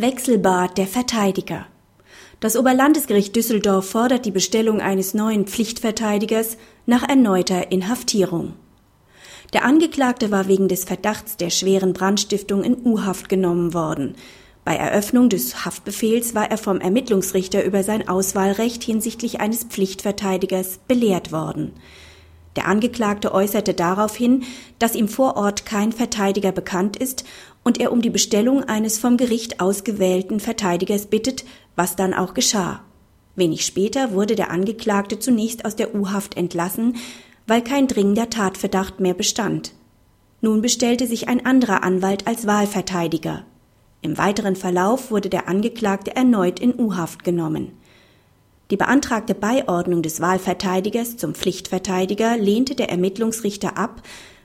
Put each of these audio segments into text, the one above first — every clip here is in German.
Wechselbad der Verteidiger. Das Oberlandesgericht Düsseldorf fordert die Bestellung eines neuen Pflichtverteidigers nach erneuter Inhaftierung. Der Angeklagte war wegen des Verdachts der schweren Brandstiftung in U-Haft genommen worden. Bei Eröffnung des Haftbefehls war er vom Ermittlungsrichter über sein Auswahlrecht hinsichtlich eines Pflichtverteidigers belehrt worden. Der Angeklagte äußerte daraufhin, dass ihm vor Ort kein Verteidiger bekannt ist und er um die Bestellung eines vom Gericht ausgewählten Verteidigers bittet, was dann auch geschah. Wenig später wurde der Angeklagte zunächst aus der U-Haft entlassen, weil kein dringender Tatverdacht mehr bestand. Nun bestellte sich ein anderer Anwalt als Wahlverteidiger. Im weiteren Verlauf wurde der Angeklagte erneut in U-Haft genommen. Die beantragte Beiordnung des Wahlverteidigers zum Pflichtverteidiger lehnte der Ermittlungsrichter ab,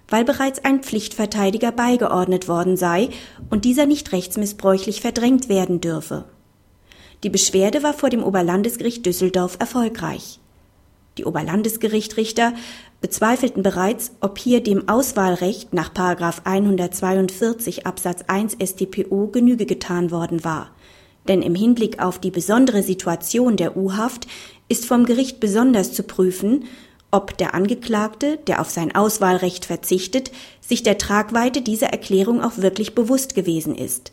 weil bereits ein Pflichtverteidiger beigeordnet worden sei und dieser nicht rechtsmissbräuchlich verdrängt werden dürfe. Die Beschwerde war vor dem Oberlandesgericht Düsseldorf erfolgreich. Die Oberlandesgerichtrichter bezweifelten bereits, ob hier dem Auswahlrecht nach 142 Absatz 1 StPO Genüge getan worden war. Denn im Hinblick auf die besondere Situation der U-Haft ist vom Gericht besonders zu prüfen, ob der Angeklagte, der auf sein Auswahlrecht verzichtet, sich der Tragweite dieser Erklärung auch wirklich bewusst gewesen ist.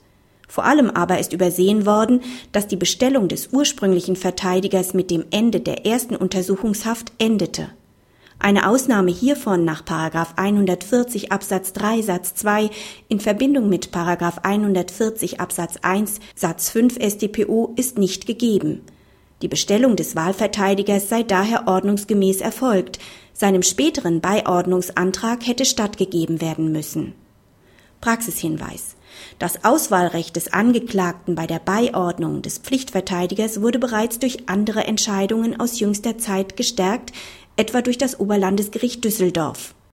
Vor allem aber ist übersehen worden, dass die Bestellung des ursprünglichen Verteidigers mit dem Ende der ersten Untersuchungshaft endete. Eine Ausnahme hiervon nach 140 Absatz 3 Satz 2 in Verbindung mit 140 Absatz 1 Satz 5 StPO ist nicht gegeben. Die Bestellung des Wahlverteidigers sei daher ordnungsgemäß erfolgt, seinem späteren Beiordnungsantrag hätte stattgegeben werden müssen. Praxishinweis. Das Auswahlrecht des Angeklagten bei der Beiordnung des Pflichtverteidigers wurde bereits durch andere Entscheidungen aus jüngster Zeit gestärkt, etwa durch das Oberlandesgericht Düsseldorf.